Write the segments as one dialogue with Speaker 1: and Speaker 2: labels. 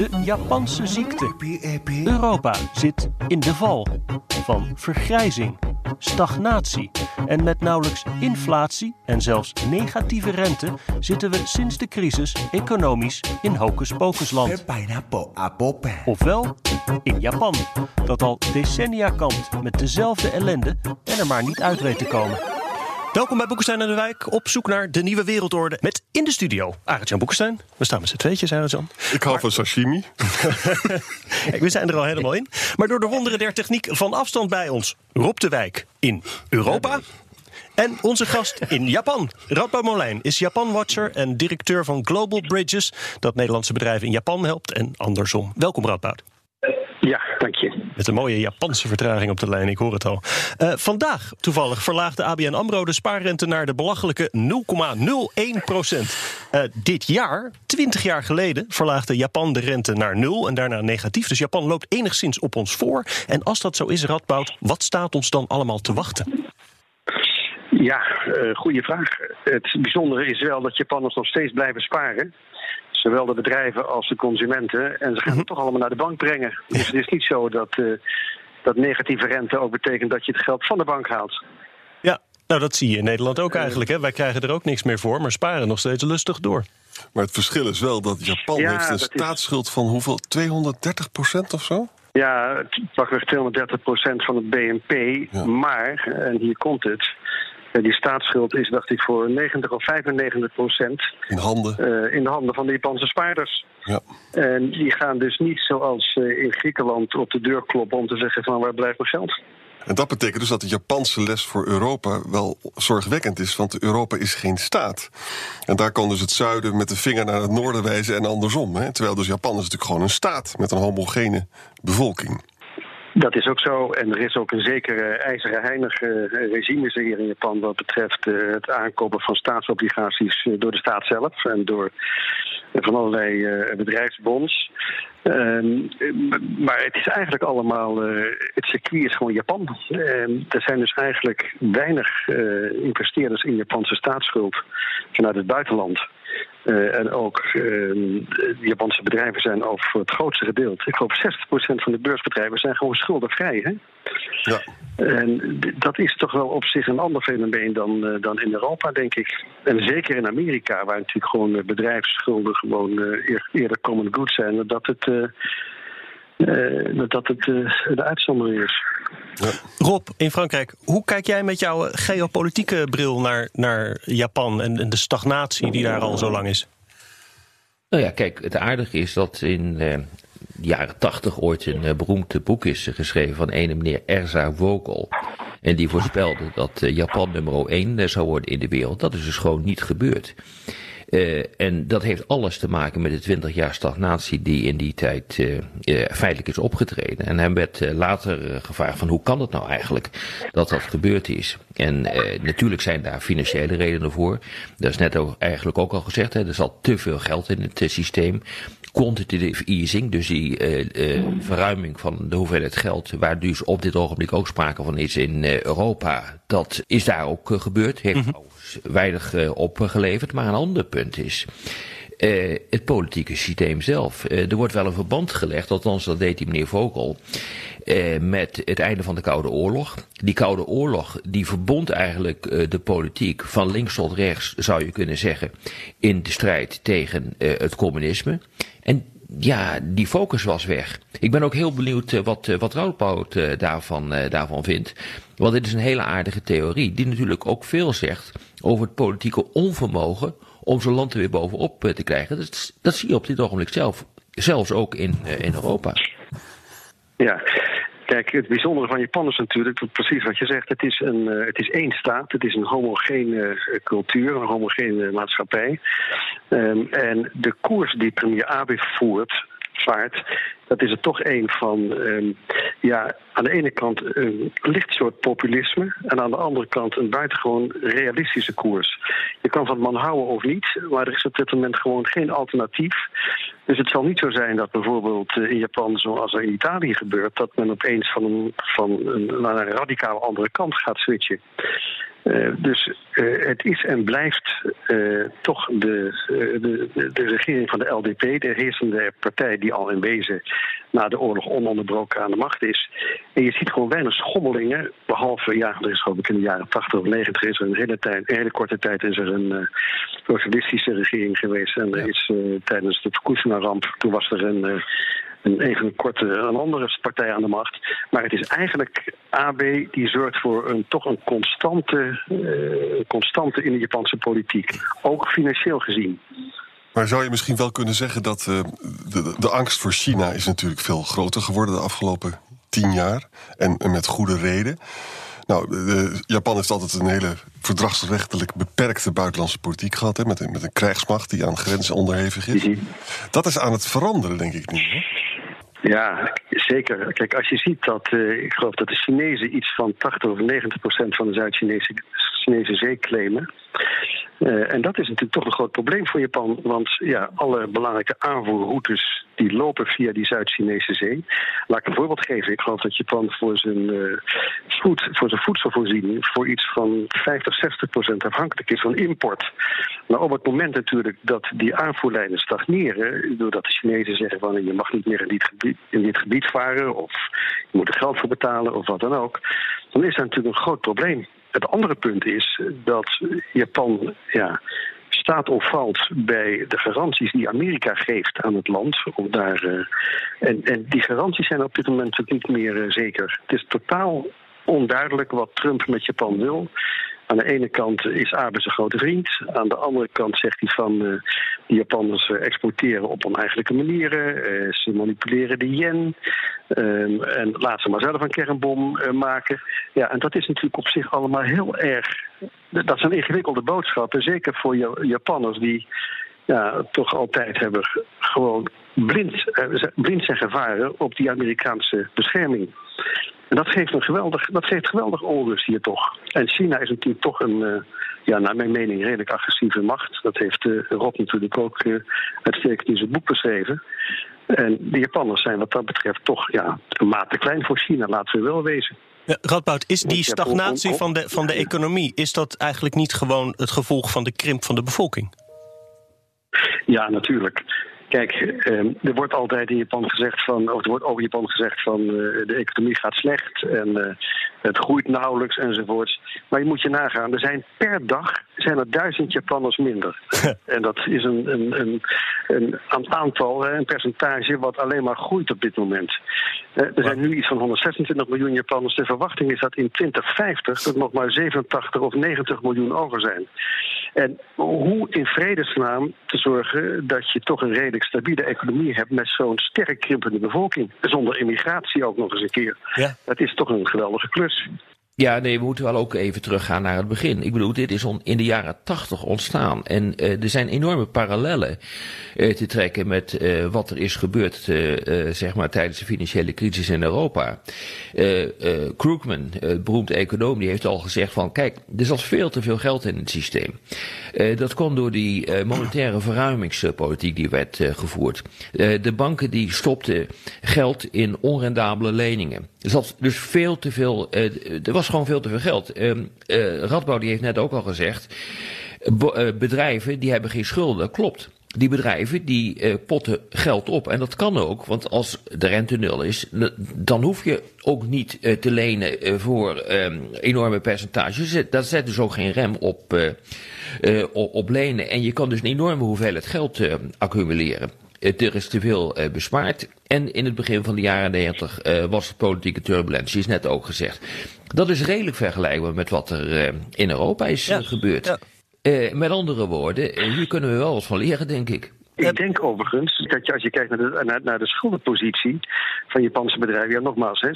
Speaker 1: De Japanse ziekte. Europa zit in de val van vergrijzing, stagnatie en met nauwelijks inflatie en zelfs negatieve rente zitten we sinds de crisis economisch in hocus-pocusland. Ofwel in Japan, dat al decennia kampt met dezelfde ellende en er maar niet uit weet te komen. Welkom bij Boekenstein en de Wijk, op zoek naar de nieuwe wereldorde. Met in de studio Arend-Jan Boekenstein. We staan met z'n tweetjes, Arend-Jan.
Speaker 2: Ik hou van sashimi.
Speaker 1: We zijn er al helemaal in. Maar door de wonderen der techniek van afstand bij ons... Rob de Wijk in Europa... En onze gast in Japan, Radboud Molijn, is Japan-watcher en directeur van Global Bridges, dat Nederlandse bedrijven in Japan helpt en andersom. Welkom, Radboud.
Speaker 3: Dank je.
Speaker 1: Met een mooie Japanse vertraging op de lijn, ik hoor het al. Uh, vandaag, toevallig, verlaagde ABN AMRO de spaarrente naar de belachelijke 0,01 procent. Uh, dit jaar, 20 jaar geleden, verlaagde Japan de rente naar 0 en daarna negatief. Dus Japan loopt enigszins op ons voor. En als dat zo is, Radboud, wat staat ons dan allemaal te wachten?
Speaker 3: Ja, uh, goede vraag. Het bijzondere is wel dat Japanners nog steeds blijven sparen. Zowel de bedrijven als de consumenten. En ze gaan het toch allemaal naar de bank brengen. Dus het is niet zo dat, uh, dat negatieve rente ook betekent dat je het geld van de bank haalt.
Speaker 1: Ja, nou dat zie je in Nederland ook eigenlijk. Hè? Wij krijgen er ook niks meer voor, maar sparen nog steeds lustig door.
Speaker 2: Maar het verschil is wel dat Japan ja, heeft een staatsschuld is... van hoeveel? 230 procent of zo?
Speaker 3: Ja, pakweg 230 procent van het BNP. Ja. Maar, en hier komt het, die staatsschuld is, dacht ik, voor 90 of 95 procent
Speaker 2: in, handen.
Speaker 3: Uh, in de handen van de Japanse spaarders.
Speaker 2: Ja.
Speaker 3: En die gaan dus niet zoals uh, in Griekenland op de deur kloppen om te zeggen van waar blijft mijn geld.
Speaker 2: En dat betekent dus dat de Japanse les voor Europa wel zorgwekkend is, want Europa is geen staat. En daar kan dus het zuiden met de vinger naar het noorden wijzen en andersom. Hè? Terwijl dus Japan is natuurlijk gewoon een staat met een homogene bevolking.
Speaker 3: Dat is ook zo. En er is ook een zekere ijzeren heinig regime hier in Japan wat betreft uh, het aankopen van staatsobligaties uh, door de staat zelf en door van allerlei bedrijfsbonds. Ehm, maar het is eigenlijk allemaal, het circuit is gewoon Japan. Ehm, er zijn dus eigenlijk weinig investeerders in Japanse staatsschuld vanuit het buitenland. Uh, en ook uh, de Japanse bedrijven zijn over het grootste gedeelte. Ik geloof 60% van de beursbedrijven zijn gewoon schuldenvrij. Hè?
Speaker 2: Ja.
Speaker 3: En dat is toch wel op zich een ander fenomeen dan, uh, dan in Europa, denk ik. En zeker in Amerika, waar natuurlijk gewoon bedrijfsschulden gewoon eerder common good zijn, dat het, dat het de uitzondering is.
Speaker 1: Ja. Rob, in Frankrijk, hoe kijk jij met jouw geopolitieke bril naar, naar Japan en, en de stagnatie die daar al zo lang is?
Speaker 4: Nou ja, kijk, het aardige is dat in eh, de jaren tachtig ooit een uh, beroemd boek is geschreven van een meneer Erza Vogel. En die voorspelde dat uh, Japan nummer 1 zou worden in de wereld. Dat is dus gewoon niet gebeurd. Uh, en dat heeft alles te maken met de 20 jaar stagnatie die in die tijd uh, uh, feitelijk is opgetreden. En hem werd later gevraagd van hoe kan het nou eigenlijk dat dat gebeurd is. En natuurlijk zijn daar financiële redenen voor. Dat is net ook, eigenlijk ook al gezegd, hè, er zat te veel geld in het systeem quantitative easing, dus die verruiming van de hoeveelheid geld, waar dus op dit ogenblik ook sprake van is in Europa, dat is daar ook gebeurd. Heeft mm -hmm. weinig opgeleverd, maar een ander punt is. Uh, het politieke systeem zelf. Uh, er wordt wel een verband gelegd, althans dat deed die meneer Vogel, uh, met het einde van de Koude Oorlog. Die Koude Oorlog die verbond eigenlijk de politiek van links tot rechts, zou je kunnen zeggen, in de strijd tegen het communisme. En ja, die focus was weg. Ik ben ook heel benieuwd wat, wat Roodpout daarvan, daarvan vindt. Want dit is een hele aardige theorie, die natuurlijk ook veel zegt over het politieke onvermogen om zo'n land er weer bovenop te krijgen. Dat, dat zie je op dit ogenblik zelf, zelfs ook in, in Europa.
Speaker 3: Ja, Kijk, het bijzondere van Japan is natuurlijk, precies wat je zegt, het is, een, uh, het is één staat, het is een homogene uh, cultuur, een homogene maatschappij. Um, en de koers die premier Abe voert, vaart, dat is er toch een van, um, ja, aan de ene kant een licht soort populisme en aan de andere kant een buitengewoon realistische koers. Je kan van man houden of niet, maar er is op dit moment gewoon geen alternatief. Dus het zal niet zo zijn dat bijvoorbeeld in Japan, zoals er in Italië gebeurt, dat men opeens van een, van een, naar een radicaal andere kant gaat switchen. Uh, dus uh, het is en blijft uh, toch de, de, de, regering van de LDP, de heersende partij die al in wezen na de oorlog ononderbroken aan de macht is. En je ziet gewoon weinig schommelingen, behalve, ja, er is geloof ik in de jaren 80 of 90 is er een hele, tijd, een hele korte tijd is er een socialistische regering geweest. En er is tijdens de Fukushima-ramp, toen was er een een, even korte, een andere partij aan de macht. Maar het is eigenlijk AB die zorgt voor een toch een constante, uh, constante in de Japanse politiek. Ook financieel gezien.
Speaker 2: Maar zou je misschien wel kunnen zeggen dat uh, de, de angst voor China is natuurlijk veel groter geworden de afgelopen tien jaar. En, en met goede reden. Nou, Japan heeft altijd een hele verdragsrechtelijk beperkte buitenlandse politiek gehad. Hè, met, een, met een krijgsmacht die aan grenzen onderhevig is. Dat is aan het veranderen, denk ik nu. Hè?
Speaker 3: Ja, zeker. Kijk, als je ziet dat, uh, ik geloof dat de Chinezen iets van 80 of 90 procent van de Zuid-Chinese Chinese zee claimen. Uh, en dat is natuurlijk toch een groot probleem voor Japan. Want ja, alle belangrijke aanvoerroutes die lopen via die Zuid-Chinese zee. Laat ik een voorbeeld geven. Ik geloof dat Japan voor zijn, voed, voor zijn voedselvoorziening voor iets van 50, 60 procent afhankelijk is van import. Maar op het moment natuurlijk dat die aanvoerlijnen stagneren, doordat de Chinezen zeggen van je mag niet meer in dit gebied, in dit gebied varen of je moet er geld voor betalen of wat dan ook, dan is dat natuurlijk een groot probleem. Het andere punt is dat Japan ja, staat of valt bij de garanties die Amerika geeft aan het land. Of daar, uh, en, en die garanties zijn op dit moment niet meer uh, zeker. Het is totaal onduidelijk wat Trump met Japan wil. Aan de ene kant is Abe zijn grote vriend. Aan de andere kant zegt hij van uh, de Japanners uh, exporteren op oneigenlijke manieren. Uh, ze manipuleren de yen. Ehm, en laat ze maar zelf een kernbom maken. Ja, en dat is natuurlijk op zich allemaal heel erg. Dat zijn ingewikkelde boodschappen. Zeker voor Japanners die ja, toch altijd hebben gewoon blind, blind zijn gevaren op die Amerikaanse bescherming. En dat geeft een geweldig, dat geeft geweldig onrust hier toch. En China is natuurlijk toch een, uh, ja, naar mijn mening, redelijk agressieve macht. Dat heeft uh, Rob natuurlijk ook uh, uitstekend in zijn boek beschreven. En de Japanners zijn wat dat betreft toch ja, een maat te klein voor China, laten we wel wezen.
Speaker 1: Ja, Radboud, is die stagnatie van de, van de economie, is dat eigenlijk niet gewoon het gevolg van de krimp van de bevolking?
Speaker 3: Ja, natuurlijk. Kijk, ehm, er wordt altijd in Japan gezegd van, of er wordt over Japan gezegd van uh, de economie gaat slecht en uh, het groeit nauwelijks enzovoorts. Maar je moet je nagaan, er zijn per dag zijn er duizend Japanners minder. en dat is een, een, een, een aantal, een percentage wat alleen maar groeit op dit moment. Uh, er zijn nu iets van 126 miljoen Japanners. De verwachting is dat in 2050 er nog maar 87 of 90 miljoen over zijn. En hoe in vredesnaam te zorgen dat je toch een redelijk stabiele economie hebt met zo'n sterk krimpende bevolking. Zonder immigratie ook nog eens een keer. Ja. Dat is toch een geweldige klus.
Speaker 4: Ja, nee, we moeten wel ook even teruggaan naar het begin. Ik bedoel, dit is in de jaren tachtig ontstaan. En uh, er zijn enorme parallellen uh, te trekken met uh, wat er is gebeurd, zeg maar, tijdens de financiële crisis in Europa. Krugman, beroemde econoom, die heeft al gezegd van, kijk, er zat veel te veel geld in het systeem. dat kwam door die monetaire verruimingspolitiek die werd gevoerd. de banken die stopten geld in onrendabele leningen. Er zat dus veel te veel, er was gewoon veel te veel geld. Uh, uh, Radbouw die heeft net ook al gezegd, uh, bedrijven die hebben geen schulden, klopt. Die bedrijven die potten geld op. En dat kan ook, want als de rente nul is, dan hoef je ook niet te lenen voor ehm, enorme percentages. Dat zet dus ook geen rem op, op lenen. En je kan dus een enorme hoeveelheid geld accumuleren. Er is te veel uh, bespaard. En in het begin van de jaren 90 uh, was er politieke turbulentie, is net ook gezegd. Dat is redelijk vergelijkbaar met wat er uh, in Europa is ja, gebeurd. Ja. met andere woorden, hier kunnen we wel wat van leren, denk ik.
Speaker 3: Ik denk overigens dat je, als je kijkt naar de, naar, naar de schuldenpositie van Japanse bedrijven, ja, nogmaals, hè,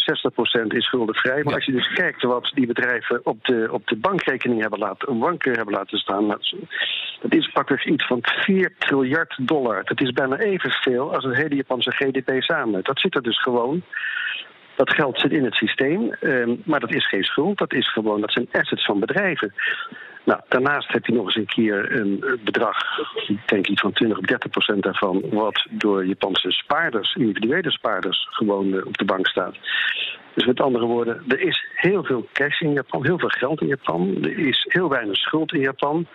Speaker 3: 60% is schuldenvrij. Maar als je dus kijkt wat die bedrijven op de, op de bankrekening hebben laten, banken hebben laten staan, dat is pakweg iets van 4 triljard dollar. Dat is bijna evenveel als het hele Japanse GDP samen. Dat zit er dus gewoon. Dat geld zit in het systeem, ehm, maar dat is geen schuld. Dat is gewoon, dat zijn assets van bedrijven. Nou, daarnaast heb je nog eens een keer een bedrag, ik denk iets van 20 of 30 procent daarvan, wat door Japanse spaarders, individuele spaarders, gewoon eh, op de bank staat. Dus met andere woorden, er is heel veel cash in Japan, heel veel geld in Japan. Er is heel weinig schuld in Japan.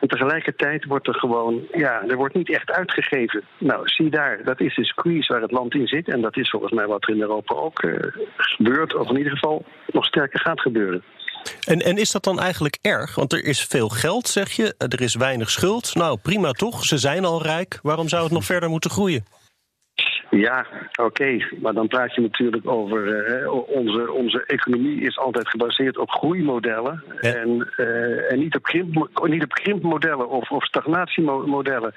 Speaker 3: En tegelijkertijd wordt er gewoon, ja, er wordt niet echt uitgegeven. Nou, zie daar, dat is de squeeze waar het land in zit. En dat is volgens mij wat er in Europa ook uh, gebeurt, of in ieder geval nog sterker gaat gebeuren.
Speaker 1: En, en is dat dan eigenlijk erg? Want er is veel geld, zeg je, er is weinig schuld. Nou, prima toch? Ze zijn al rijk. Waarom zou het nog verder moeten groeien?
Speaker 3: Ja, oké. Maar dan praat je natuurlijk over. Uh, onze, onze economie is altijd gebaseerd op groeimodellen. En, uh, en niet, op krimp, niet op krimpmodellen of, of stagnatiemodellen.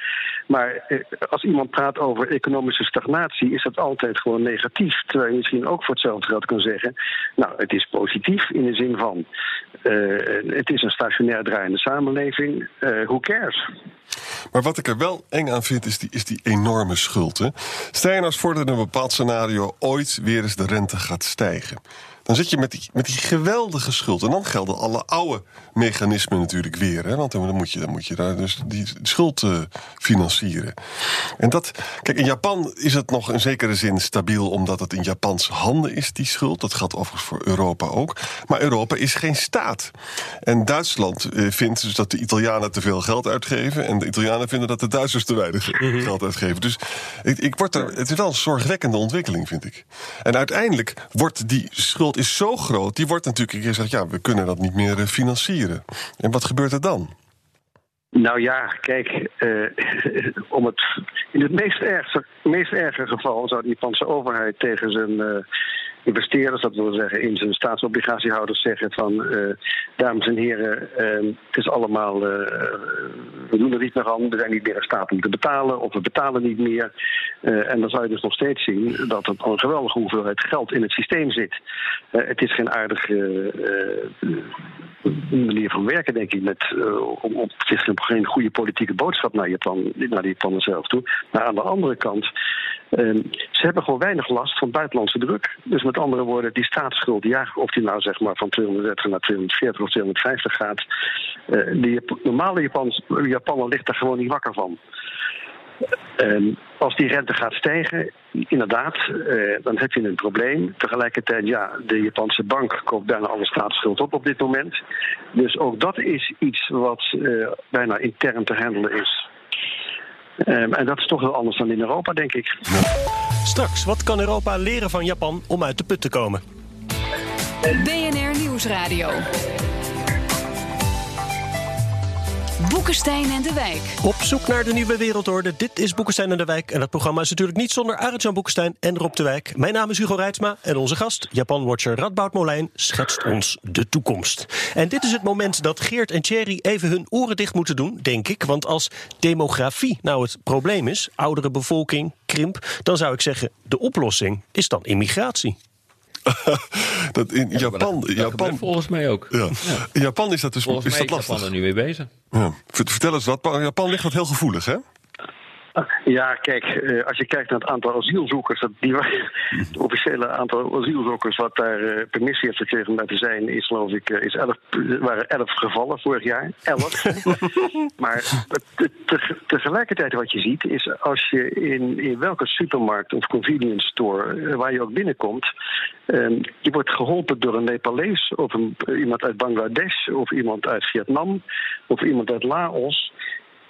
Speaker 3: Maar uh, als iemand praat over economische stagnatie, is dat altijd gewoon negatief. Terwijl je misschien ook voor hetzelfde geld kan zeggen. Nou, het is positief in de zin van. het is een stationair draaiende samenleving. who cares?
Speaker 2: Maar wat ik er wel eng aan vind, is die, is die enorme schuld. Hè? Je nou eens voor dat in een bepaald scenario ooit weer eens de rente gaat stijgen. Dan zit je met die, met die geweldige schuld. En dan gelden alle oude mechanismen natuurlijk weer. Hè? Want dan moet, je, dan moet je daar dus die schuld uh, financieren. En dat, kijk, in Japan is het nog in zekere zin stabiel, omdat het in Japanse handen is, die schuld. Dat geldt overigens voor Europa ook. Maar Europa is geen staat. En Duitsland uh, vindt dus dat de Italianen te veel geld uitgeven. En de Italianen vinden dat de Duitsers te weinig mhm. geld uitgeven. Dus ik, ik word er, het is wel een zorgwekkende ontwikkeling, vind ik. En uiteindelijk wordt die schuld is zo groot, die wordt natuurlijk gezegd: ja, we kunnen dat niet meer eh, financieren. En wat gebeurt er dan?
Speaker 3: Nou ja, kijk, uh, om het, in het meest ergste, meest erge geval zou de Japanse overheid tegen zijn uh, investeerders, dat wil zeggen in zijn staatsobligatiehouders, zeggen van uh, dames en heren, het is allemaal, we doen er niet meer aan, we zijn niet meer in staat om te betalen of we betalen niet meer. en dan zou je dus nog steeds zien dat er een geweldige hoeveelheid geld in het systeem zit. het is geen aardige manier van werken, denk ik. Met, om, het is geen goede politieke boodschap naar, Japan, naar de Japanen zelf toe. Maar aan de andere kant, uh, ze hebben gewoon weinig last van buitenlandse druk. Dus met andere woorden, die staatsschuld, ja, of die nou zeg maar van 230 naar 240 of 250 gaat, uh, normale Japaner ligt daar gewoon niet wakker van. Um, als die rente gaat stijgen, inderdaad, uh, dan heb je een probleem. Tegelijkertijd, ja, de Japanse bank koopt bijna alle staatsschuld op op dit moment. Dus ook dat is iets wat uh, bijna intern te handelen is. Um, en dat is toch wel anders dan in Europa, denk ik.
Speaker 1: Straks, wat kan Europa leren van Japan om uit de put te komen?
Speaker 5: BNR Nieuwsradio. Boekenstein en de Wijk.
Speaker 1: Op zoek naar de nieuwe wereldorde. Dit is Boekenstein en de Wijk. En dat programma is natuurlijk niet zonder Arjan Boekenstein en Rob de Wijk. Mijn naam is Hugo Reitsma en onze gast, Japan-watcher Radboud Molijn, schetst ons de toekomst. En dit is het moment dat Geert en Thierry even hun oren dicht moeten doen, denk ik. Want als demografie nou het probleem is, oudere bevolking, krimp, dan zou ik zeggen, de oplossing is dan immigratie.
Speaker 2: dat in Japan, Japan
Speaker 4: volgens mij ook.
Speaker 2: Ja. In Japan is dat dus
Speaker 4: volgens
Speaker 2: is dat
Speaker 4: lastig. Japan er nu mee bezig.
Speaker 2: Vertel eens wat. Japan ligt wat heel gevoelig, hè?
Speaker 3: Ja, kijk, eh, als je kijkt naar het aantal asielzoekers, dat die, het officiële aantal asielzoekers wat daar uh, permissie heeft gekregen om daar te zijn, is geloof ik, uh, is elf, waren elf gevallen vorig jaar. Elf. maar te, tegelijkertijd wat je ziet, is als je in, in welke supermarkt of convenience store waar je ook binnenkomt, um, je wordt geholpen door een Nepalees of een, iemand uit Bangladesh of iemand uit Vietnam of iemand uit Laos.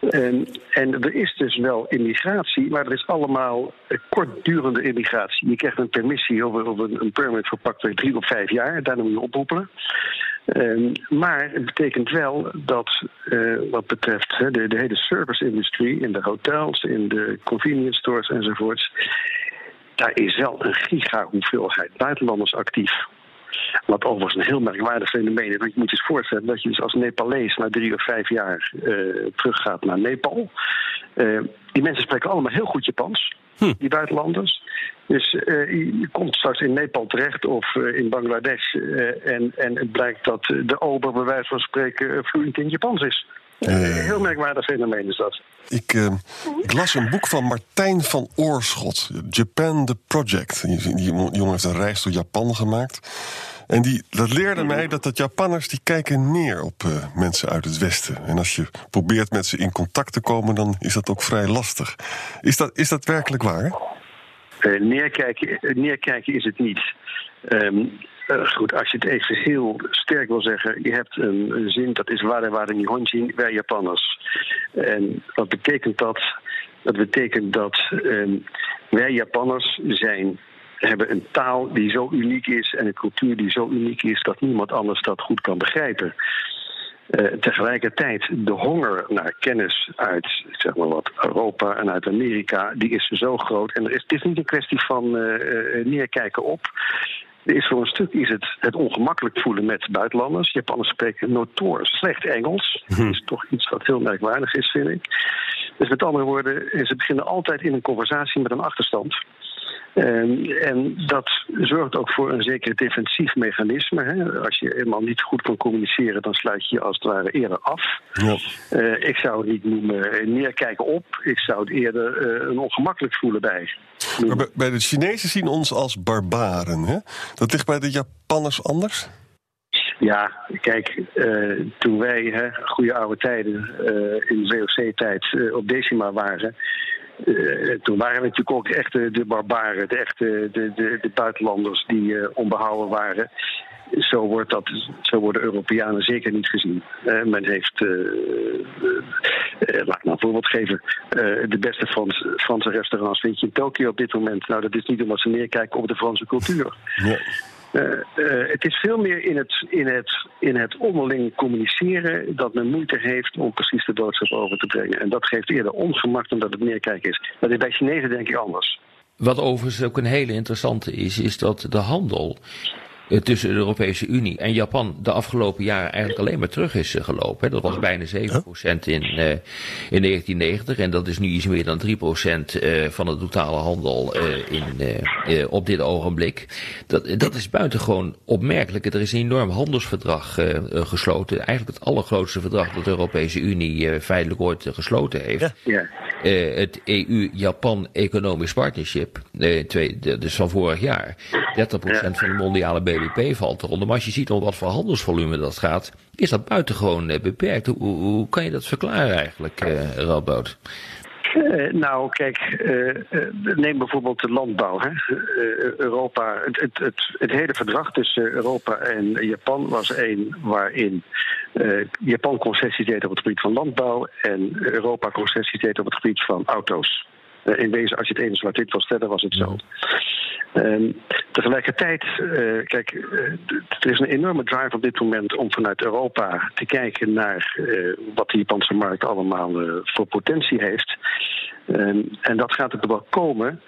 Speaker 3: En, en er is dus wel immigratie, maar er is allemaal kortdurende immigratie. Je krijgt een permissie of, een, een permit voor pakweg drie of vijf jaar, daarna moet je oproepen. Um, maar het betekent wel dat uh, wat betreft de hele service-industrie, in de hotels, in de convenience stores enzovoorts, daar is wel een giga hoeveelheid buitenlanders actief. Wat overigens een heel merkwaardig fenomeen is. Want je moet je eens voorstellen dat je dus als Nepalees na drie of vijf jaar uh, teruggaat naar Nepal. die mensen spreken allemaal heel goed Japans, hm. die buitenlanders. Dus je komt straks in Nepal terecht of in Bangladesh en, en het blijkt dat de ober bij wijze van spreken vloeiend in Japans is. Heel merkwaardig fenomeen is dat.
Speaker 2: Ik, uh, ik, las een boek van Martijn van Oorschot, Japan the Project. Die, die jongen heeft een reis door Japan gemaakt. En die, dat leerde mij dat de Japanners die kijken neer op uh, mensen uit het Westen. En als je probeert met ze in contact te komen, dan is dat ook vrij lastig. Is dat, is dat werkelijk waar?
Speaker 3: Neerkijken, neerkijken is het niet. Um, goed, als je het even heel sterk wil zeggen, je hebt een, zin, dat is ware ware nihonjin, wij Japanners. En wat betekent dat? Dat betekent dat uh, wij Japanners zijn hebben een taal die zo uniek is en een cultuur die zo uniek is dat niemand anders dat goed kan begrijpen. Uh, tegelijkertijd de honger naar kennis uit zeg maar wat, Europa en uit Amerika, die is zo groot. En er is, het is niet een kwestie van uh, neerkijken op. Is voor een stuk is het, het ongemakkelijk voelen met buitenlanders. Japanners spreken notoor slecht Engels. Dat is toch iets wat heel merkwaardig is, vind ik. Dus met andere woorden, ze beginnen altijd in een conversatie met een achterstand. En, en, dat zorgt ook voor een zeker defensief mechanisme. Hè. Als je helemaal niet goed kan communiceren, dan sluit je je als het ware eerder af. Ja. Uh, ik zou het niet noemen neerkijken op. Ik zou het eerder uh, een ongemakkelijk voelen bij.
Speaker 2: Maar bij de Chinezen zien ons als barbaren. Hè? Dat ligt bij de Japanners anders?
Speaker 3: Ja, kijk, uh, toen wij, hè, goede oude tijden, in de VOC-tijd op Decima waren uh, toen waren natuurlijk ook echt de barbaren, de echte de, de, de buitenlanders die uh, onbehouden waren. Zo, wordt dat, zo worden Europeanen zeker niet gezien. Men heeft, laat ik nou een voorbeeld geven, de beste Frans, Franse restaurants vind je in Tokio op dit moment. Nou, dat is niet omdat ze neerkijken op de Franse cultuur. Ja. Uh, uh, het is veel meer in het, in, het, in het onderling communiceren dat men moeite heeft om precies de boodschap over te brengen. En dat geeft eerder ongemak dan dat het neerkijken is. Dat is bij Chinezen denk ik anders.
Speaker 4: Wat overigens ook een hele interessante is, is dat de handel eh, tussen de Europese Unie en Japan de afgelopen jaren eigenlijk alleen maar terug is eh, gelopen. Dat was bijna 7% in, uh, in 1990 en dat is nu iets meer dan 3% uh, van de totale handel in, op dit ogenblik. Dat, dat is buitengewoon opmerkelijk. Er is een enorm handelsverdrag gesloten. Eigenlijk het allergrootste verdrag dat de Europese Unie feitelijk ooit gesloten heeft. Ja. het EU-Japan Economisch Partnership, twee, dus van vorig jaar. 30% van de mondiale BBP valt eronder. Maar als je ziet om wat voor handelsvolume dat gaat, is dat buitengewoon uh, beperkt. Hoe, hoe, kan je dat verklaren eigenlijk, uh, Radboud?
Speaker 3: Uh, nou, kijk, neem bijvoorbeeld de landbouw. Hè. Europa, het, het, het, het, hele verdrag tussen Europa en Japan was één waarin Japan concessies deed op het gebied van landbouw en Europa concessies deed op het gebied van auto's. in wezen, als je het ene zwart-wit wil stellen, was het zo. Um, tegelijkertijd, uh, kijk, uh, er is een enorme drive op dit moment om vanuit Europa te kijken naar uh, wat de Japanse markt allemaal voor potentie heeft. Um, en dat gaat er wel komen.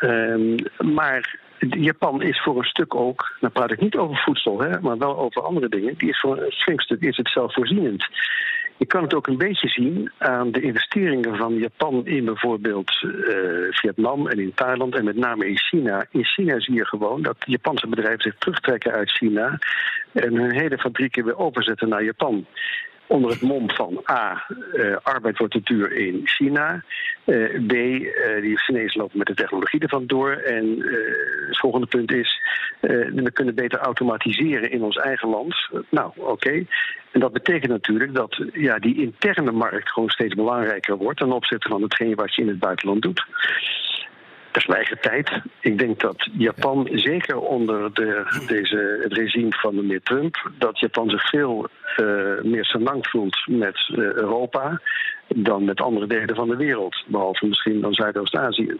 Speaker 3: Um, maar Japan is voor een stuk ook, dan praat ik niet over voedsel, hè, maar wel over andere dingen, die is voor een flink stuk is het zelfvoorzienend. Je kan het ook een beetje zien aan de investeringen van Japan in bijvoorbeeld uh, Vietnam en in Thailand en met name in China. In China zie je gewoon dat Japanse bedrijven zich terugtrekken uit China en hun hele fabrieken weer overzetten naar Japan onder het mom van A, uh, arbeid wordt te duur in China. Uh, B, uh, die Chinezen lopen met de technologie ervan door. En het volgende punt is, we kunnen beter automatiseren in ons eigen land. nou, oké. En dat betekent natuurlijk dat ja, die interne markt gewoon steeds belangrijker wordt ten opzichte van hetgeen wat je in het buitenland doet. Tegelijkertijd, ik denk dat Japan, zeker onder de, deze, het regime van meneer Trump, dat Japan zich veel uh, meer senang voelt met uh, Europa dan met andere delen van de wereld. Behalve misschien dan Zuidoost-Azië.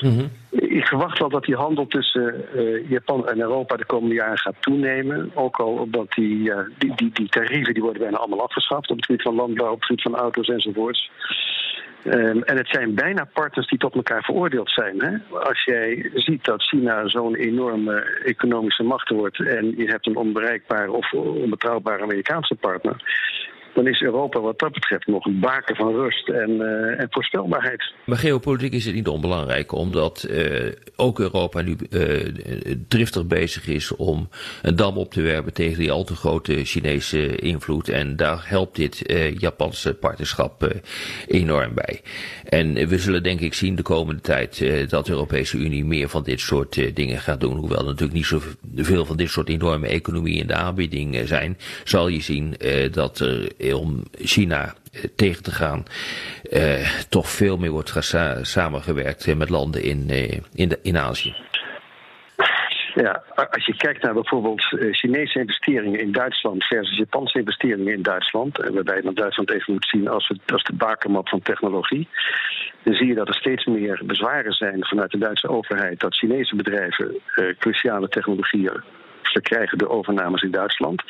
Speaker 3: Mm Ik verwacht wel dat die handel tussen uh, Japan en Europa de komende jaren gaat toenemen. Ook al omdat die, die, die, die tarieven die worden bijna allemaal afgeschaft op het gebied van landbouw, op het gebied van auto's enzovoorts. Um, en het zijn bijna partners die tot elkaar veroordeeld zijn. Hè? Als jij ziet dat China zo'n enorme economische macht wordt en je hebt een onbereikbare of onbetrouwbare Amerikaanse partner, dan is Europa wat dat betreft nog een baken van rust en, uh, en voorspelbaarheid.
Speaker 4: Maar geopolitiek is het niet onbelangrijk, omdat uh, ook Europa nu uh, driftig bezig is om een dam op te werpen tegen die al te grote Chinese invloed. En daar helpt dit Japanse partnerschap enorm bij. En we zullen denk ik zien de komende tijd dat de Europese Unie meer van dit soort dingen gaat doen. Hoewel er natuurlijk niet zoveel van dit soort enorme economieën in de aanbieding zijn, zal je zien dat er om China eh, tegen te gaan, eh, toch veel meer wordt samengewerkt met landen in, eh, in, in Azië.
Speaker 3: Ja, als je kijkt naar bijvoorbeeld Chinese investeringen in Duitsland versus Japanse investeringen in Duitsland, waarbij je dan Duitsland even moet zien als, het, als de bakermat van technologie, dan zie je dat er steeds meer bezwaren zijn vanuit de Duitse overheid dat Chinese bedrijven cruciale technologieën verkrijgen door overnames in Duitsland.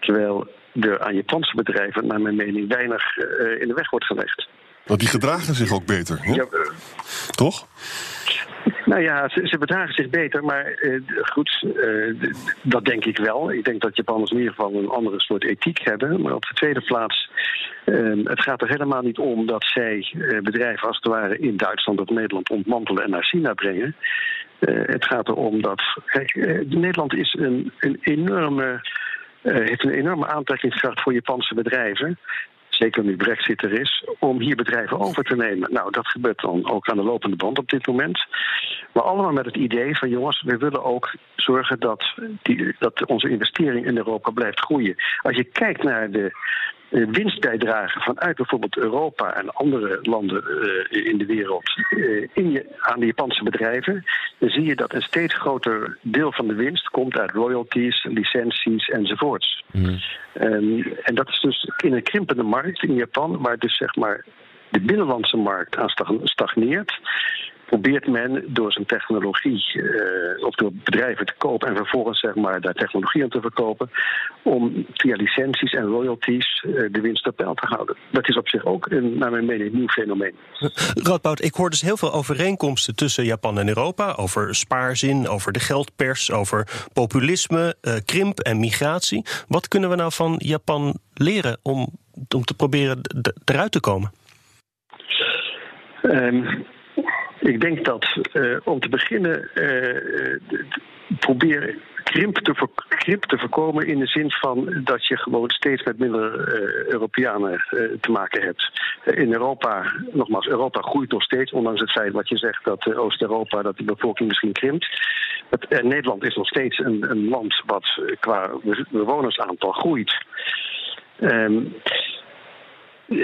Speaker 3: Terwijl er aan Japanse bedrijven, naar mijn mening, weinig uh, in de weg wordt gelegd.
Speaker 2: Want die gedragen zich ook beter, hè? Ja, toch?
Speaker 3: Nou ja, ze, ze, bedragen zich beter, maar uh, goed, uh, dat denk ik wel. Ik denk dat Japanners in ieder geval een andere soort ethiek hebben. Maar op de tweede plaats, uh, het gaat er helemaal niet om dat zij bedrijven als het ware in Duitsland of Nederland ontmantelen en naar China brengen. Het gaat erom dat, kijk, Nederland is een, een enorme uh, heeft een enorme aantrekkingskracht voor Japanse bedrijven. Zeker nu Brexit er is, om hier bedrijven over te nemen. Nou, dat gebeurt dan ook aan de lopende band op dit moment. Maar allemaal met het idee van jongens, we willen ook zorgen dat, die, dat onze investering in Europa blijft groeien. Als je kijkt naar de winstbijdrage vanuit bijvoorbeeld Europa en andere landen uh, in de wereld uh, in je, aan de Japanse bedrijven, dan zie je dat een steeds groter deel van de winst komt uit royalties, licenties enzovoorts. Mm. Um, en dat is dus in een krimpende markt in Japan, waar dus zeg maar de binnenlandse markt aan stagneert probeert men door zijn technologie uh, of door bedrijven te kopen en vervolgens zeg maar, daar technologie aan te verkopen, om via licenties en royalties uh, de winst op peil te houden. Dat is op zich ook een, naar mijn mening, een nieuw fenomeen.
Speaker 1: Roodbout, ik hoor dus heel veel overeenkomsten tussen Japan en Europa. Over spaarzin, over de geldpers, over populisme, uh, krimp en migratie. Wat kunnen we nou van Japan leren om, om te proberen eruit te komen?
Speaker 3: Um, ik denk dat uh, om te beginnen uh, probeer krimp te, krimp te voorkomen in de zin van dat je gewoon steeds met minder uh, Europeanen te maken hebt. in Europa, nogmaals, Europa groeit nog steeds, ondanks het feit wat je zegt dat Oost-Europa, dat de bevolking misschien krimpt. Het, Nederland is nog steeds een, een land wat qua bewonersaantal groeit. Um,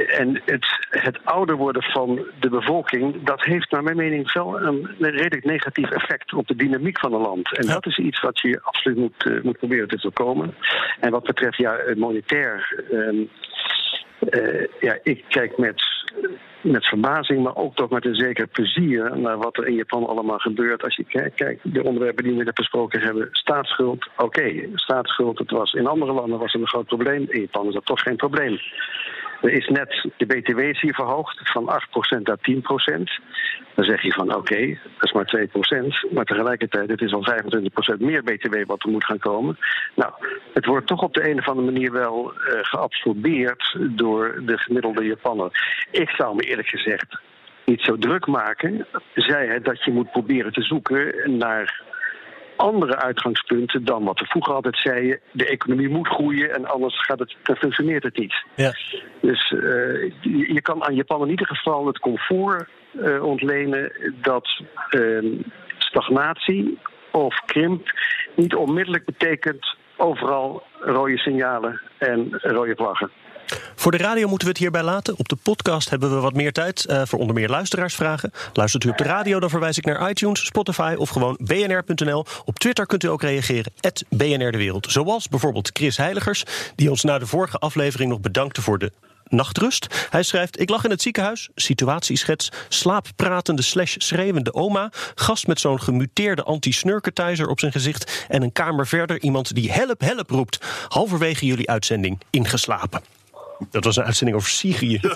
Speaker 3: en het, het ouder worden van de bevolking, dat heeft naar mijn mening wel een redelijk negatief effect op de dynamiek van een land. En dat is iets wat je absoluut moet, uh, moet proberen te voorkomen. En wat betreft ja, monetair. Uh, uh, ja, ik kijk met, met verbazing, maar ook toch met een zeker plezier naar wat er in Japan allemaal gebeurt. Als je kijkt, kijk, de onderwerpen die we net besproken hebben, staatsschuld, oké, okay, staatsschuld, het was in andere landen was het een groot probleem. In Japan is dat toch geen probleem. Er is net de BTW is hier verhoogd van 8% naar 10%. Dan zeg je van oké, dat is maar 2%. Maar tegelijkertijd, het is al 25% meer BTW wat er moet gaan komen. Nou, het wordt toch op de een of andere manier wel uh, geabsorbeerd door de gemiddelde Japaner. Ik zou me eerlijk gezegd niet zo druk maken. Zij het dat je moet proberen te zoeken naar andere uitgangspunten dan wat we vroeger altijd zeiden. De economie moet groeien en anders gaat het, dan functioneert het niet. Ja. Dus uh, je kan aan Japan in ieder geval het comfort uh, ontlenen dat uh, stagnatie of krimp niet onmiddellijk betekent overal rode signalen en rode vlaggen.
Speaker 1: Voor de radio moeten we het hierbij laten. Op de podcast hebben we wat meer tijd uh, voor onder meer luisteraarsvragen. Luistert u op de radio, dan verwijs ik naar iTunes, Spotify of gewoon bnr.nl. Op Twitter kunt u ook reageren, BNR De Wereld. Zoals bijvoorbeeld Chris Heiligers, die ons na de vorige aflevering nog bedankte voor de nachtrust. Hij schrijft: Ik lag in het ziekenhuis, situatieschets, slaappratende slash schreeuwende oma, gast met zo'n gemuteerde anti-snurketizer op zijn gezicht en een kamer verder iemand die help, help roept. Halverwege jullie uitzending ingeslapen. Dat was een uitzending over Syrië.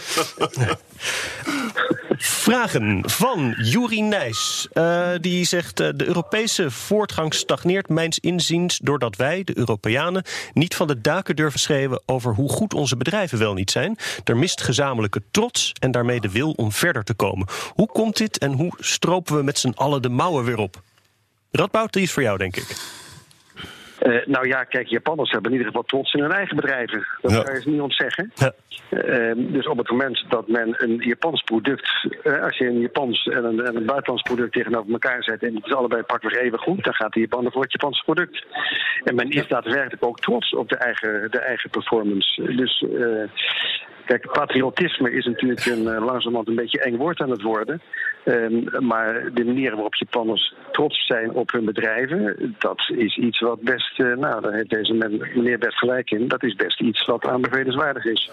Speaker 1: Vragen van Juri Nijs. Uh, die zegt: uh, De Europese voortgang stagneert, mijns inziens, doordat wij, de Europeanen, niet van de daken durven schreeuwen over hoe goed onze bedrijven wel niet zijn. Er mist gezamenlijke trots en daarmee de wil om verder te komen. Hoe komt dit en hoe stropen we met z'n allen de mouwen weer op? Radboud, die is voor jou, denk ik.
Speaker 3: Uh, nou ja, kijk, Japanners hebben in ieder geval trots in hun eigen bedrijven. Dat ja. kan je niet ontzeggen. Ja. Uh, dus op het moment dat men een Japans product, uh, als je een Japans en een, en een buitenlands product tegenover elkaar zet en het is allebei pakweg even goed, dan gaat de Japaner voor het Japanse product. En men is daadwerkelijk ook trots op de eigen, de eigen performance. Dus Kijk, patriotisme is natuurlijk een, uh, langzamerhand een beetje eng woord aan het worden. Um, maar de manier waarop Japanners trots zijn op hun bedrijven, dat is iets wat best, uh, nou, daar heeft deze meneer best gelijk in, dat is best iets wat aanbevelenswaardig is.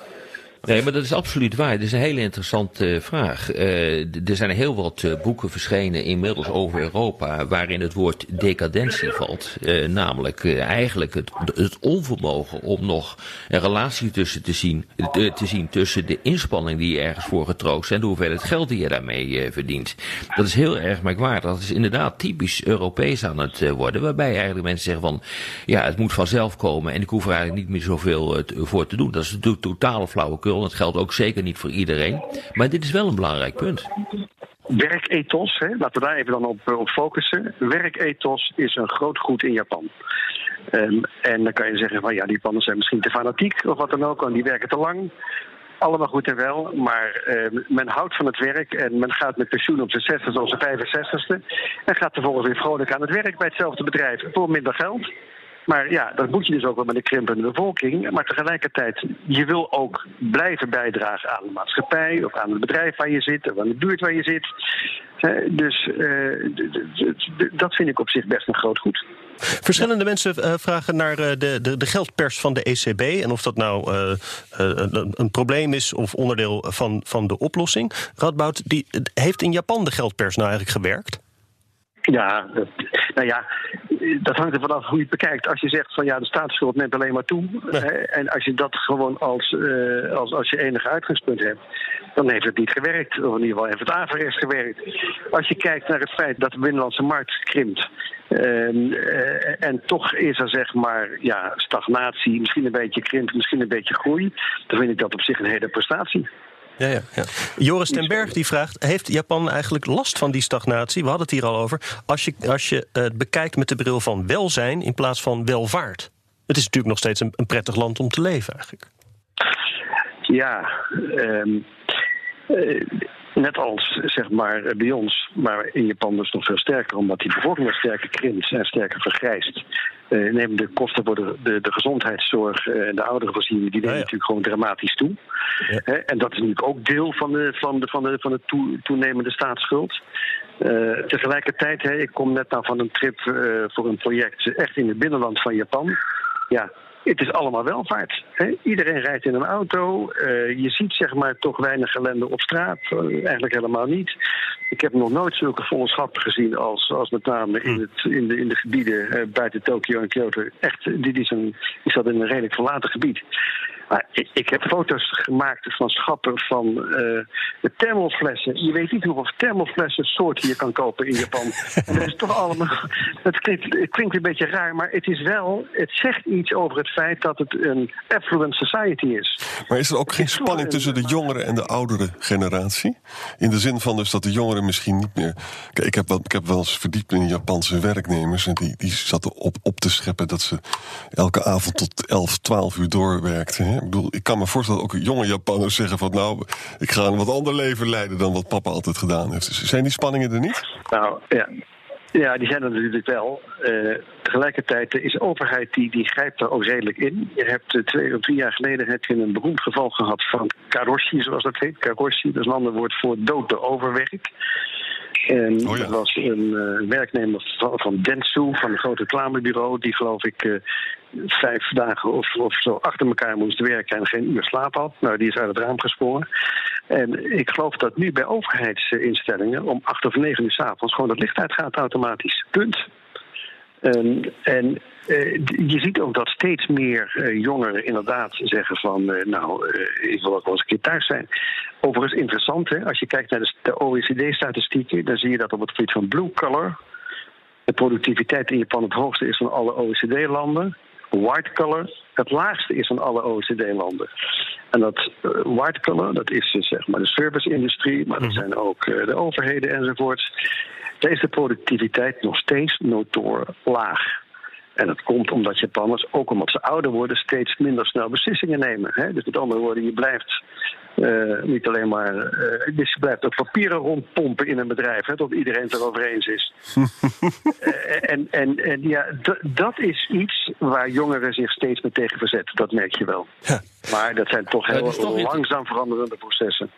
Speaker 4: Nee, maar dat is absoluut waar. Het is een hele interessante vraag. Uh, er zijn heel wat uh, boeken verschenen inmiddels over Europa waarin het woord decadentie valt. Namelijk eigenlijk het, het, onvermogen om nog een relatie tussen te zien, te zien tussen de inspanning die je ergens voor getroost en de hoeveelheid geld die je daarmee verdient. Dat is heel erg merkwaardig. Dat is inderdaad typisch Europees aan het worden, waarbij eigenlijk mensen zeggen van ja, het moet vanzelf komen en ik hoef er eigenlijk niet meer zoveel voor te doen. Dat is natuurlijk totale flauwekul. Dat geldt ook zeker niet voor iedereen. Maar dit is wel een belangrijk punt.
Speaker 3: Werkethos, hè, laten we daar even dan op, op focussen. Werkethos is een groot goed in Japan. Um, en dan kan je zeggen van ja, die Japanners zijn misschien te fanatiek of wat dan ook, want die werken te lang. Allemaal goed en wel, maar uh, men houdt van het werk en men gaat met pensioen op zijn 60ste of zijn 65ste. En gaat vervolgens weer vrolijk aan het werk bij hetzelfde bedrijf voor minder geld. Maar ja, dat moet je dus ook wel met een krimpende bevolking. Maar tegelijkertijd, je wil ook blijven bijdragen aan de maatschappij of aan het bedrijf waar je zit of aan de buurt waar je zit. Dus uh, dat vind ik op zich best een groot goed.
Speaker 1: Verschillende mensen uh, vragen naar uh, de, de, de, geldpers van de ECB. En of dat nou een, een, probleem is of onderdeel van, van de oplossing. Radboud, die, heeft in Japan de geldpers nou eigenlijk gewerkt?
Speaker 3: Ja, dat, nou ja, dat hangt er vanaf hoe je het bekijkt. Als je zegt van ja, de staatsschuld neemt alleen maar toe. En als je dat gewoon als, uh, als, als je enige uitgangspunt hebt, dan heeft het niet gewerkt. Of in ieder geval heeft het averechts gewerkt. Als je kijkt naar het feit dat de binnenlandse markt krimpt. Uh, en toch is er zeg maar ja, stagnatie, misschien een beetje krimp, misschien een beetje groei. Dan vind ik dat op zich een hele prestatie.
Speaker 1: Ja, ja, ja. Joris ten Berg die vraagt: Heeft Japan eigenlijk last van die stagnatie? We hadden het hier al over. Als je, als je het bekijkt met de bril van welzijn in plaats van welvaart. Het is natuurlijk nog steeds een, een prettig land om te leven, eigenlijk.
Speaker 3: Ja, um, net als zeg maar bij ons, maar in Japan dus nog veel sterker, omdat die bevolking sterker krimpt en sterker vergrijst. Uh, nemen de kosten voor de, de, de gezondheidszorg en de ouderenvoorziening, die nemen natuurlijk gewoon dramatisch toe. Ja. en dat is natuurlijk ook deel van de, van de, van de, van de toe, toenemende staatsschuld. Uh, tegelijkertijd, hè, ik kom net nou van een trip uh, voor een project echt in het binnenland van Japan. Ja, het is allemaal welvaart. Hè? Iedereen rijdt in een auto. Uh, je ziet zeg maar toch weinig ellende op straat. Uh, eigenlijk helemaal niet. Ik heb nog nooit zulke volle schappen gezien als, als met name in, het, in, de, in de gebieden uh, buiten Tokio en Kyoto. Echt, dit is, een, is dat in een redelijk verlaten gebied. Maar ik, ik, heb foto's gemaakt van schappen van uh, de thermoflessen. Je weet niet hoeveel thermoflessen soorten je kan kopen in Japan. en dat is toch allemaal. Het klinkt, het klinkt een beetje raar, maar het is wel. Het zegt iets over het feit dat het een affluent society is.
Speaker 2: Maar is er ook geen spanning tussen de jongere en de oudere generatie? In de zin van dus dat de jongeren misschien niet meer. Kijk, ik heb wel, ik heb wel eens verdiept in Japanse werknemers. En die, die zaten op, op te scheppen dat ze elke avond tot 11, 12 uur doorwerkten. Ik bedoel, ik kan me voorstellen dat ook jonge Japanners zeggen van nou, ik ga een wat ander leven leiden dan wat papa altijd gedaan heeft. Dus zijn die spanningen er niet?
Speaker 3: Nou ja, ja, die zijn er natuurlijk wel. Uh, tegelijkertijd is de overheid die, die grijpt er ook redelijk in. Je hebt uh, twee of drie jaar geleden heb je een beroemd geval gehad van karoshi, zoals dat heet. Karoshi, dat is een ander woord voor dood door overwerk. En oh ja. dat was een uh, werknemer van, van Dentsu, van een groot reclamebureau, die geloof ik uh, vijf dagen of, of zo achter elkaar moest werken en geen uur slaap had. Nou, die is uit het raam gesprongen. En ik geloof dat nu bij overheidsinstellingen om acht of negen uur s avonds gewoon het licht uitgaat automatisch. Punt. Um, en je ziet ook dat steeds meer jongeren inderdaad zeggen van... nou, ik wil ook wel eens een keer thuis zijn. Overigens interessant, hè? als je kijkt naar de, OECD-statistieken... dan zie je dat op het gebied van blue collar... de productiviteit in Japan het hoogste is van alle OECD-landen white collar het laagste is van alle OECD-landen. En dat uh, white collar, dat is dus, zeg maar de service-industrie, maar dat mhm. zijn ook uh, de overheden enzovoorts. Daar is de productiviteit nog steeds notoor laag. En dat komt omdat Japanners, ook omdat ze ouder worden, steeds minder snel beslissingen nemen. Hè? Dus met andere woorden, je blijft uh, niet alleen maar. Uh, dus je blijft ook papieren rondpompen in een bedrijf, hè, tot iedereen het erover eens is. uh, en, en, en ja, dat is iets waar jongeren zich steeds meer tegen verzetten. Dat merk je wel. Ja. Maar dat zijn toch heel toch langzaam veranderende processen.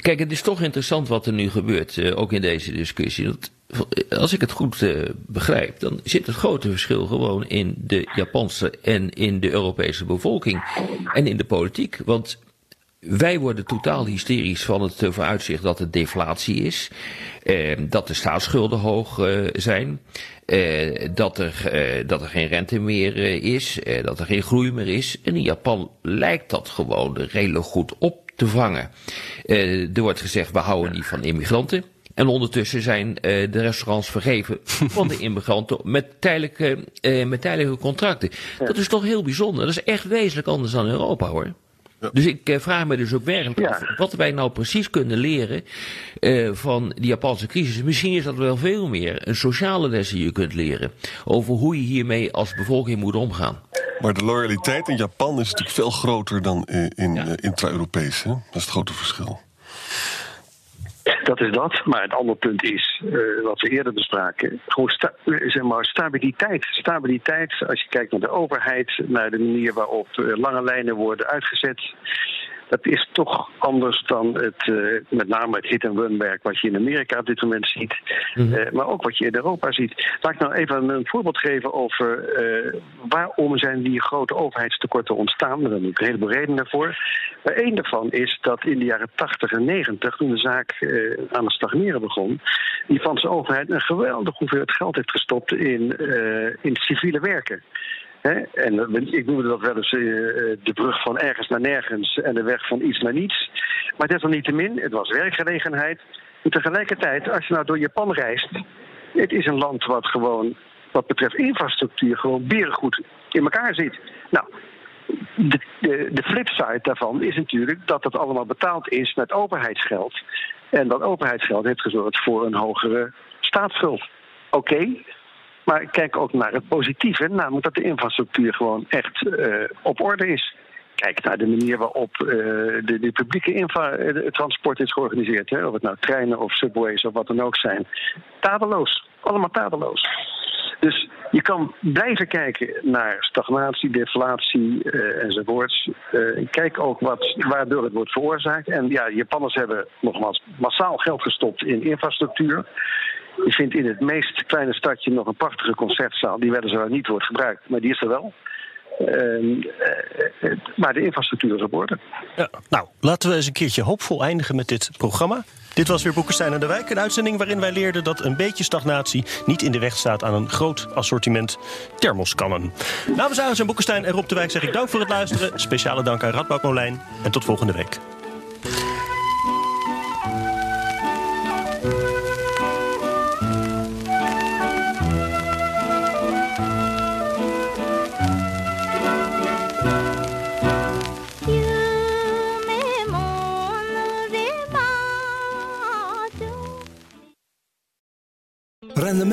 Speaker 4: Kijk, het is toch interessant wat er nu gebeurt, ook in deze discussie. Dat, als ik het goed begrijp, dan zit het grote verschil gewoon in de Japanse en in de Europese bevolking en in de politiek. Want wij worden totaal hysterisch van het eh, vooruitzicht dat het deflatie is. Eh, dat de staatsschulden hoog eh, zijn. Eh, dat, er, eh, dat er geen rente meer eh, is. dat er geen groei meer is. En in Japan lijkt dat gewoon redelijk goed op te vangen. er wordt gezegd, we houden niet van immigranten. En ondertussen zijn de restaurants vergeven van de immigranten met tijdelijke, met tijdelijke contracten. Dat is toch heel bijzonder. Dat is echt wezenlijk anders dan Europa hoor. Dus ik eh, vraag me dus ook werkelijk af wat wij nou precies kunnen leren uh, van die Japanse crisis. Misschien is dat wel veel meer een sociale les die je kunt leren over hoe je hiermee als bevolking moet omgaan.
Speaker 2: Maar de loyaliteit in Japan is natuurlijk veel groter dan in, in ja. intra-Europees. Dat is het grote verschil.
Speaker 3: Dat is dat. Maar het andere punt is, uh, wat we eerder bespraken, gewoon sta zeg maar stabiliteit. Stabiliteit, als je kijkt naar de overheid, naar de manier waarop uh, lange lijnen worden uitgezet dat is toch anders dan het, uh, met name het hit-and-run werk wat je in Amerika op dit moment ziet, mm -hmm. uh, maar ook wat je in Europa ziet. Laat ik nou even een voorbeeld geven over uh, waarom zijn die grote overheidstekorten ontstaan. Hebben we een heleboel redenen voor. Maar één daarvan is dat in de jaren 80 en 90, toen de zaak aan het stagneren begon, die Franse overheid een geweldig hoeveelheid geld heeft gestopt in, in civiele werken. En ik noemde dat wel eens uh, de brug van ergens naar nergens en de weg van iets naar niets. Maar desalniettemin, het was werkgelegenheid. En tegelijkertijd, als je nou door Japan reist, het is een land wat gewoon, wat betreft infrastructuur, gewoon berengoed in elkaar zit. Nou, de, de, de flipside daarvan is natuurlijk dat het allemaal betaald is met overheidsgeld. En dat overheidsgeld heeft gezorgd voor een hogere staatsschuld. Oké, maar kijk ook naar het positieve, namelijk dat de infrastructuur gewoon echt uh, op orde is. Kijk naar de manier waarop uh, de, de, publieke infra, uh, transport is georganiseerd. Hè? Of het nou treinen of subways of wat dan ook zijn. Tadeloos. Allemaal tadeloos. Dus je kan blijven kijken naar stagnatie, deflatie uh, enzovoorts. Kijk ook wat, waardoor het wordt veroorzaakt. En ja, Japanners hebben nogmaals massaal geld gestopt in infrastructuur. Je vindt in het meest kleine stadje nog een prachtige concertzaal, die weliswaar niet wordt gebruikt, maar die is er wel. Uh, maar de infrastructuur is op orde.
Speaker 1: Ja, nou, laten we eens een keertje hoopvol eindigen met dit programma. Dit was weer Boekenstein en de Wijk, een uitzending waarin wij leerden dat een beetje stagnatie niet in de weg staat aan een groot assortiment thermoskannen. Namens Arends en Boekenstein en Rob de Wijk zeg ik dank voor het luisteren. Speciale dank aan Radboud Molijn en tot volgende week.